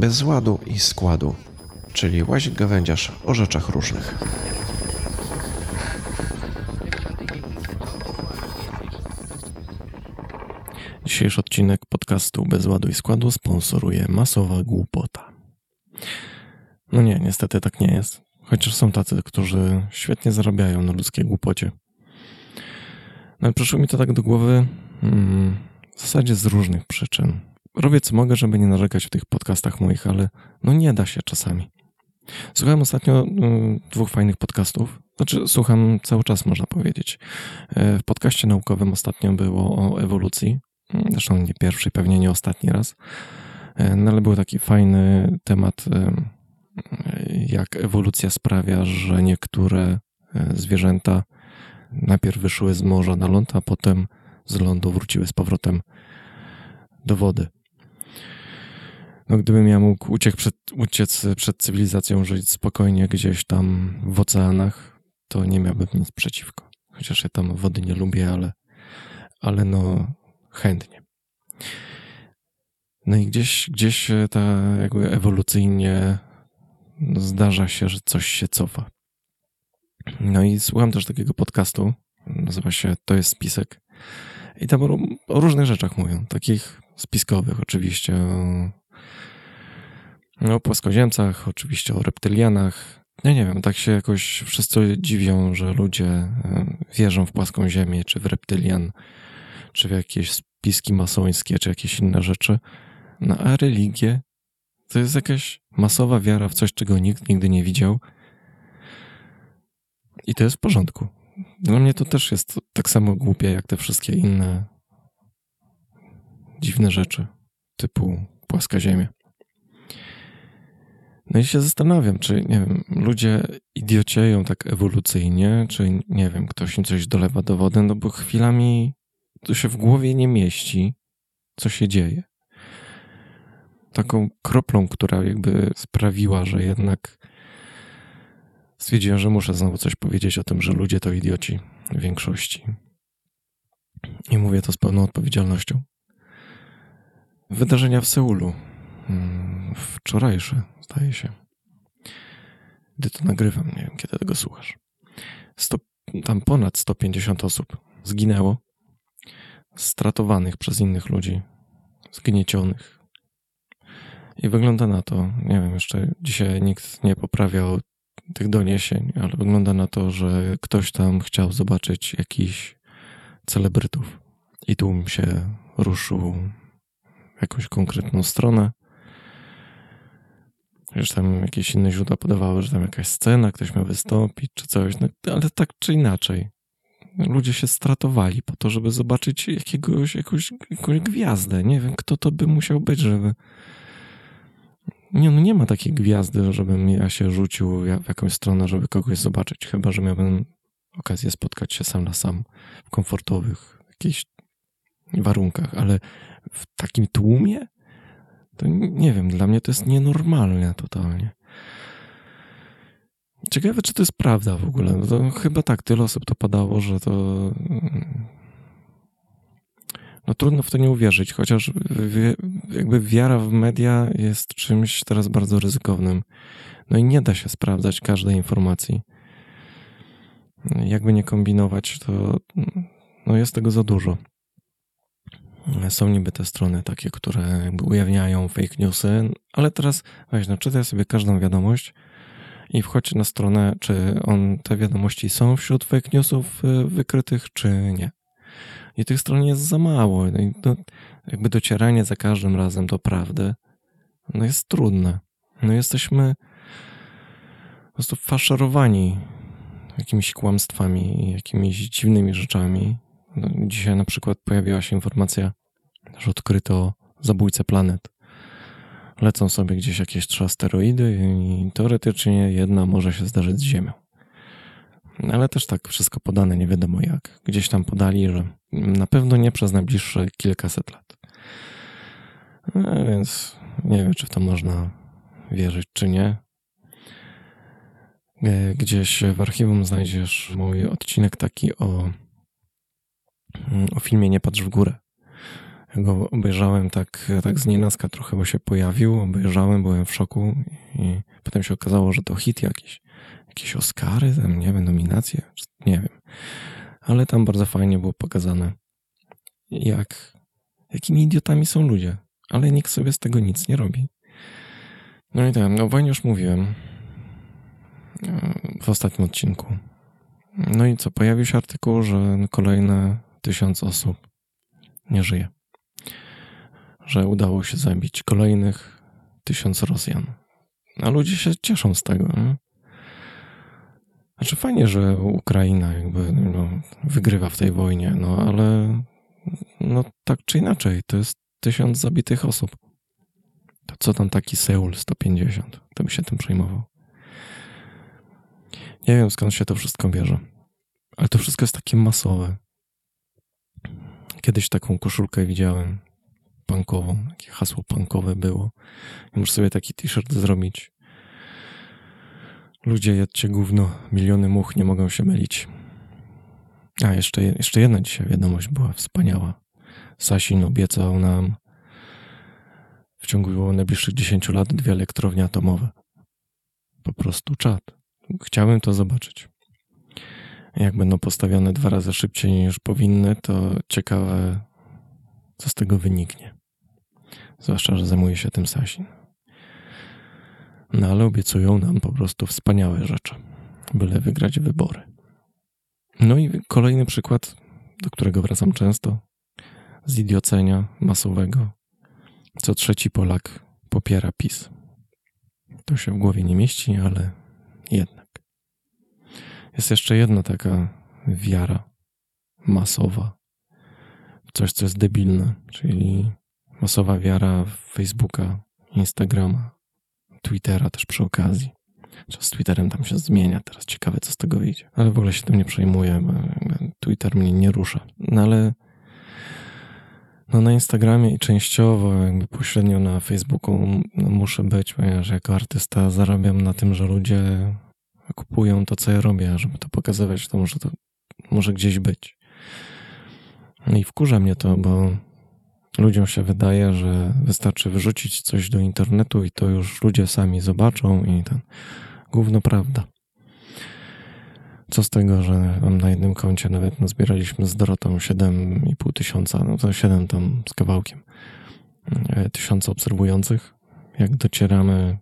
Bez ładu i składu, czyli łazik gawędziarz o rzeczach różnych. Dzisiejszy odcinek podcastu Bez ładu i składu sponsoruje masowa głupota. No nie, niestety tak nie jest. Chociaż są tacy, którzy świetnie zarabiają na ludzkiej głupocie. No przyszło mi to tak do głowy hmm, w zasadzie z różnych przyczyn. Robię co mogę, żeby nie narzekać w tych podcastach moich, ale no nie da się czasami. Słuchałem ostatnio y, dwóch fajnych podcastów. Znaczy, słucham cały czas, można powiedzieć. E, w podcaście naukowym ostatnio było o ewolucji. Zresztą nie pierwszy, pewnie nie ostatni raz. E, no ale był taki fajny temat, e, jak ewolucja sprawia, że niektóre zwierzęta najpierw wyszły z morza na ląd, a potem z lądu wróciły z powrotem do wody. No, gdybym ja mógł uciec przed, uciec przed cywilizacją, żyć spokojnie gdzieś tam w oceanach, to nie miałbym nic przeciwko. Chociaż ja tam wody nie lubię, ale, ale no chętnie. No i gdzieś, gdzieś ta jakby ewolucyjnie zdarza się, że coś się cofa. No i słucham też takiego podcastu, nazywa się To jest spisek. I tam o, o różnych rzeczach mówią, takich spiskowych oczywiście, o, o płaskoziemcach, oczywiście o reptylianach. Ja nie wiem, tak się jakoś wszyscy dziwią, że ludzie e, wierzą w płaską ziemię, czy w reptylian, czy w jakieś spiski masońskie, czy jakieś inne rzeczy. No a religie to jest jakaś masowa wiara w coś, czego nikt nigdy nie widział. I to jest w porządku. Dla mnie to też jest tak samo głupie jak te wszystkie inne dziwne rzeczy, typu płaska ziemia. No i się zastanawiam, czy, nie wiem, ludzie idiocieją tak ewolucyjnie, czy, nie wiem, ktoś im coś dolewa do wody, no bo chwilami to się w głowie nie mieści, co się dzieje. Taką kroplą, która jakby sprawiła, że jednak stwierdziłem, że muszę znowu coś powiedzieć o tym, że ludzie to idioci w większości. I mówię to z pełną odpowiedzialnością. Wydarzenia w Seulu. Mm, wczorajsze, zdaje się. Gdy to nagrywam, nie wiem, kiedy tego słuchasz. Sto, tam ponad 150 osób zginęło, stratowanych przez innych ludzi, zgniecionych. I wygląda na to, nie wiem, jeszcze dzisiaj nikt nie poprawiał tych doniesień, ale wygląda na to, że ktoś tam chciał zobaczyć jakichś celebrytów i tłum się ruszył jakąś konkretną stronę. Już tam jakieś inne źródła podawały, że tam jakaś scena, ktoś miał wystąpić czy coś, no, ale tak czy inaczej. Ludzie się stratowali po to, żeby zobaczyć jakiegoś, jakąś, jakąś gwiazdę. Nie wiem, kto to by musiał być, żeby nie, no nie ma takiej gwiazdy, żebym ja się rzucił w jakąś stronę, żeby kogoś zobaczyć. Chyba, że miałbym okazję spotkać się sam na sam w komfortowych jakichś warunkach, ale w takim tłumie to nie wiem, dla mnie to jest nienormalne totalnie. Ciekawe, czy to jest prawda w ogóle. No to chyba tak, tyle osób to padało, że to no trudno w to nie uwierzyć, chociaż jakby wiara w media jest czymś teraz bardzo ryzykownym. No i nie da się sprawdzać każdej informacji. Jakby nie kombinować, to no jest tego za dużo. Są niby te strony takie, które jakby ujawniają fake newsy, ale teraz weź, no czytaj sobie każdą wiadomość i wchodź na stronę, czy on, te wiadomości są wśród fake newsów y, wykrytych, czy nie. I tych stron jest za mało. No i jakby docieranie za każdym razem do prawdy no jest trudne. No jesteśmy po prostu faszerowani jakimiś kłamstwami, jakimiś dziwnymi rzeczami. No, dzisiaj na przykład pojawiła się informacja, że odkryto zabójcę planet. Lecą sobie gdzieś jakieś trzy asteroidy i teoretycznie jedna może się zdarzyć z Ziemią. Ale też tak wszystko podane nie wiadomo jak. Gdzieś tam podali, że na pewno nie przez najbliższe kilkaset lat. No, więc nie wiem, czy w to można wierzyć, czy nie. E, gdzieś w archiwum znajdziesz mój odcinek taki o, o filmie Nie patrz w górę. Ja go obejrzałem tak, tak z nienacka trochę, bo się pojawił, obejrzałem, byłem w szoku i potem się okazało, że to hit jakiś. Jakieś Oscary, nie wiem, nominacje, nie wiem. Ale tam bardzo fajnie było pokazane, jak, jakimi idiotami są ludzie, ale nikt sobie z tego nic nie robi. No i tak, no o wojnie już mówiłem e, w ostatnim odcinku. No i co, pojawił się artykuł, że kolejne tysiąc osób nie żyje. Że udało się zabić kolejnych tysiąc Rosjan. A ludzie się cieszą z tego. Nie? Znaczy fajnie, że Ukraina jakby no, wygrywa w tej wojnie, no ale no tak czy inaczej, to jest tysiąc zabitych osób. To co tam taki Seul 150? To by się tym przejmował. Nie wiem skąd się to wszystko bierze, ale to wszystko jest takie masowe. Kiedyś taką koszulkę widziałem, punkową, takie hasło punkowe było. I muszę sobie taki t-shirt zrobić. Ludzie, jedźcie gówno, miliony much nie mogą się mylić. A, jeszcze, jeszcze jedna dzisiaj wiadomość była wspaniała. Sasin obiecał nam w ciągu najbliższych 10 lat dwie elektrownie atomowe. Po prostu czad. Chciałbym to zobaczyć. Jak będą postawione dwa razy szybciej niż powinny, to ciekawe, co z tego wyniknie. Zwłaszcza, że zajmuje się tym Sasin. No ale obiecują nam po prostu wspaniałe rzeczy, byle wygrać wybory. No i kolejny przykład, do którego wracam często, z idiocenia masowego. Co trzeci Polak popiera PiS. To się w głowie nie mieści, ale jednak. Jest jeszcze jedna taka wiara masowa, coś, co jest debilne, czyli masowa wiara w Facebooka, Instagrama, Twittera też przy okazji. Z Twitterem tam się zmienia, teraz ciekawe, co z tego wyjdzie. Ale w ogóle się tym nie przejmuję, bo Twitter mnie nie rusza. No ale no na Instagramie i częściowo jakby pośrednio na Facebooku no muszę być, ponieważ jako artysta zarabiam na tym, że ludzie kupują to, co ja robię, żeby to pokazywać, to może to może gdzieś być. No i wkurza mnie to, bo ludziom się wydaje, że wystarczy wyrzucić coś do internetu i to już ludzie sami zobaczą i ten gówno prawda. Co z tego, że mam na jednym koncie nawet nazbieraliśmy z Dorotą 7,5 tysiąca, no to 7 tam z kawałkiem e, tysiąca obserwujących. Jak docieramy,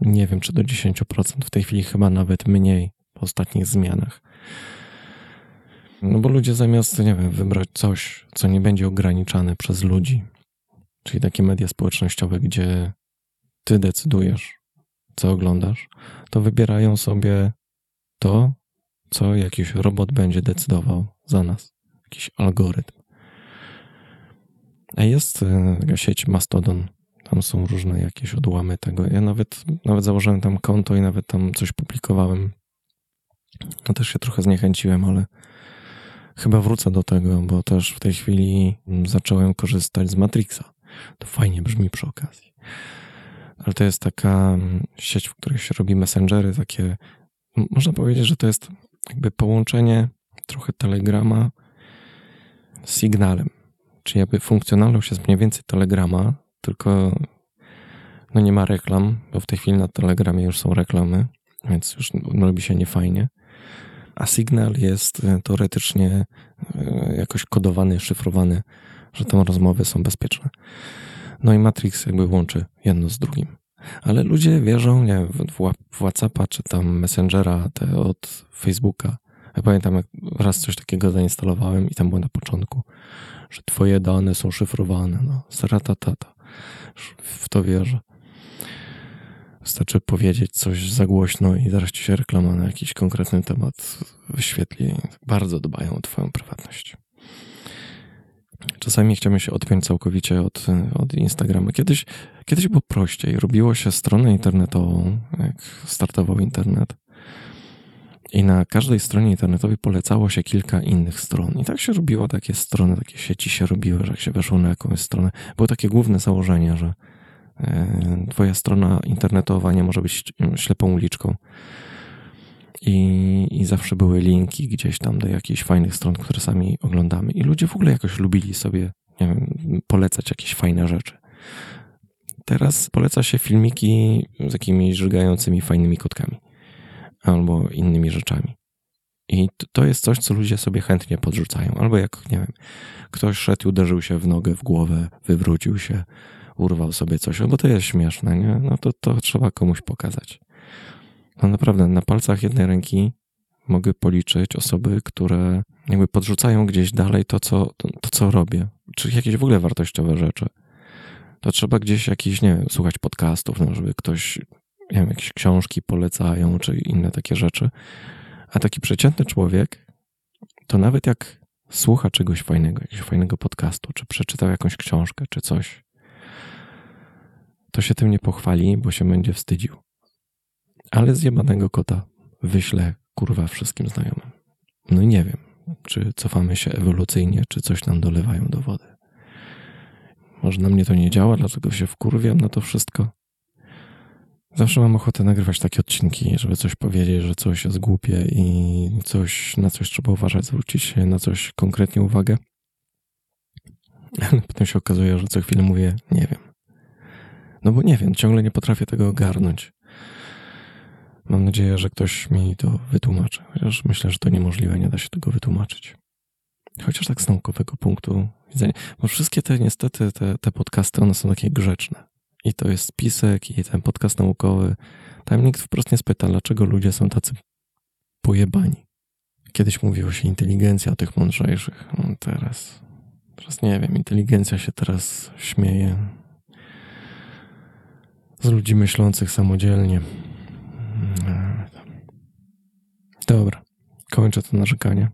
nie wiem czy do 10%, w tej chwili chyba nawet mniej po ostatnich zmianach. No bo ludzie zamiast, nie wiem, wybrać coś, co nie będzie ograniczane przez ludzi, czyli takie media społecznościowe, gdzie ty decydujesz, co oglądasz, to wybierają sobie to, co jakiś robot będzie decydował za nas. Jakiś algorytm. A jest e, taka sieć Mastodon. Tam są różne jakieś odłamy tego. Ja nawet, nawet założyłem tam konto i nawet tam coś publikowałem. No też się trochę zniechęciłem, ale chyba wrócę do tego, bo też w tej chwili zacząłem korzystać z Matrixa. To fajnie brzmi przy okazji. Ale to jest taka mm, sieć, w której się robi messengery, takie. Można powiedzieć, że to jest jakby połączenie trochę Telegrama z Signalem. Czyli jakby funkcjonalność jest mniej więcej Telegrama, tylko no nie ma reklam, bo w tej chwili na Telegramie już są reklamy, więc już robi się niefajnie. A Signal jest e, teoretycznie e, jakoś kodowany, szyfrowany, że tam rozmowy są bezpieczne. No i Matrix jakby łączy jedno z drugim. Ale ludzie wierzą, nie w, WhatsAppa czy tam Messengera te od Facebooka. Ja pamiętam, jak raz coś takiego zainstalowałem i tam było na początku, że twoje dane są szyfrowane. No, saratatata. W to wierzę. Wystarczy powiedzieć coś za głośno i zaraz ci się reklama na jakiś konkretny temat wyświetli. Bardzo dbają o twoją prywatność. Czasami chciałbym się odpiąć całkowicie od, od Instagrama. Kiedyś, kiedyś było prościej. Robiło się stronę internetową, jak startował internet. I na każdej stronie internetowej polecało się kilka innych stron. I tak się robiło, takie strony, takie sieci się robiły, że jak się weszło na jakąś stronę. Było takie główne założenie, że e, twoja strona internetowa nie może być ślepą uliczką i, i zawsze były linki gdzieś tam do jakichś fajnych stron, które sami oglądamy. I ludzie w ogóle jakoś lubili sobie nie wiem, polecać jakieś fajne rzeczy. Teraz poleca się filmiki z jakimiś żygającymi fajnymi kotkami albo innymi rzeczami. I to jest coś, co ludzie sobie chętnie podrzucają. Albo jak, nie wiem, ktoś szedł uderzył się w nogę, w głowę, wywrócił się, urwał sobie coś, bo to jest śmieszne, nie? No to, to trzeba komuś pokazać. No naprawdę, na palcach jednej ręki mogę policzyć osoby, które jakby podrzucają gdzieś dalej to, co, to, to, co robię, czy jakieś w ogóle wartościowe rzeczy. To trzeba gdzieś jakiś, nie wiem, słuchać podcastów, no, żeby ktoś, nie wiem, jakieś książki polecają, czy inne takie rzeczy. A taki przeciętny człowiek, to nawet jak słucha czegoś fajnego, jakiegoś fajnego podcastu, czy przeczytał jakąś książkę, czy coś, to się tym nie pochwali, bo się będzie wstydził. Ale zjebanego kota wyślę kurwa wszystkim znajomym. No i nie wiem, czy cofamy się ewolucyjnie, czy coś nam dolewają do wody. Może na mnie to nie działa, dlatego się wkurwiam na to wszystko. Zawsze mam ochotę nagrywać takie odcinki, żeby coś powiedzieć, że coś jest głupie i coś, na coś trzeba uważać, zwrócić na coś konkretnie uwagę. Ale potem się okazuje, że co chwilę mówię, nie wiem. No bo nie wiem, ciągle nie potrafię tego ogarnąć. Mam nadzieję, że ktoś mi to wytłumaczy, chociaż myślę, że to niemożliwe, nie da się tego wytłumaczyć. Chociaż tak z naukowego punktu widzenia. Bo wszystkie te, niestety, te, te podcasty, one są takie grzeczne. I to jest spisek, i ten podcast naukowy. Tam nikt wprost nie spyta, dlaczego ludzie są tacy pojebani. Kiedyś mówiło się inteligencja tych mądrzejszych. No teraz, teraz nie wiem, inteligencja się teraz śmieje z ludzi myślących samodzielnie. Dobra, kończę to narzekanie.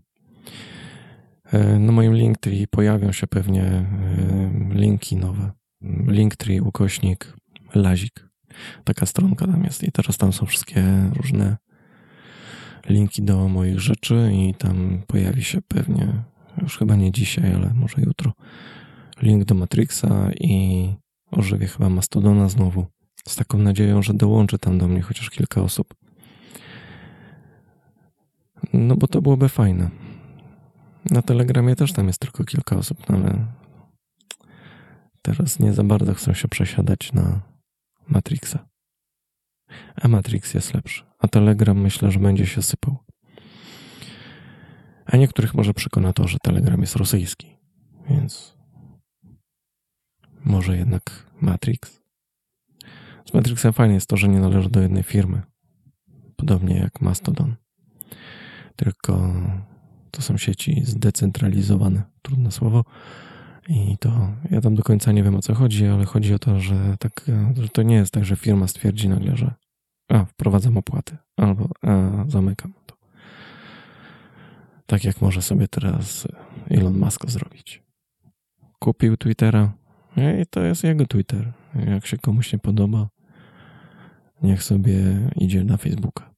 E, na moim Linktree pojawią się pewnie e, linki nowe. Linktree ukośnik Lazik. Taka stronka tam jest i teraz tam są wszystkie różne linki do moich rzeczy i tam pojawi się pewnie, już chyba nie dzisiaj, ale może jutro, link do Matrixa i ożywię chyba Mastodona znowu. Z taką nadzieją, że dołączy tam do mnie chociaż kilka osób. No bo to byłoby fajne. Na Telegramie też tam jest tylko kilka osób, no ale teraz nie za bardzo chcą się przesiadać na Matrixa. A Matrix jest lepszy. A Telegram myślę, że będzie się sypał. A niektórych może przekona to, że Telegram jest rosyjski. Więc może jednak Matrix. Z Matrixem fajnie jest to, że nie należy do jednej firmy. Podobnie jak Mastodon. Tylko to są sieci zdecentralizowane. Trudne słowo. I to ja tam do końca nie wiem o co chodzi, ale chodzi o to, że, tak, że to nie jest tak, że firma stwierdzi nagle, że a, wprowadzam opłaty albo a, zamykam to. Tak jak może sobie teraz Elon Musk zrobić. Kupił Twittera i to jest jego Twitter. Jak się komuś nie podoba, niech sobie idzie na Facebooka.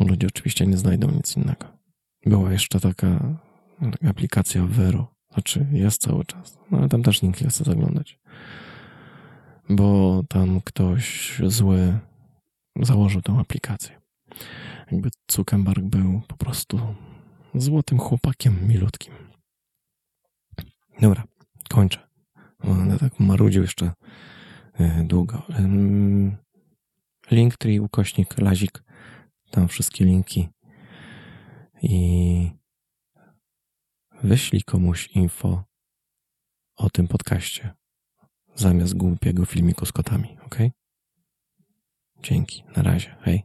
Ludzie oczywiście nie znajdą nic innego. Była jeszcze taka aplikacja Vero. Znaczy, jest cały czas. No, ale tam też nikt nie chce zaglądać. Bo tam ktoś zły założył tą aplikację. Jakby Zuckerberg był po prostu złotym chłopakiem milutkim. Dobra, kończę. Będę tak marudził jeszcze e, długo. Linktree, ukośnik, lazik. Tam wszystkie linki. I wyślij komuś info o tym podcaście zamiast głupiego filmiku z kotami, ok? Dzięki, na razie, hej.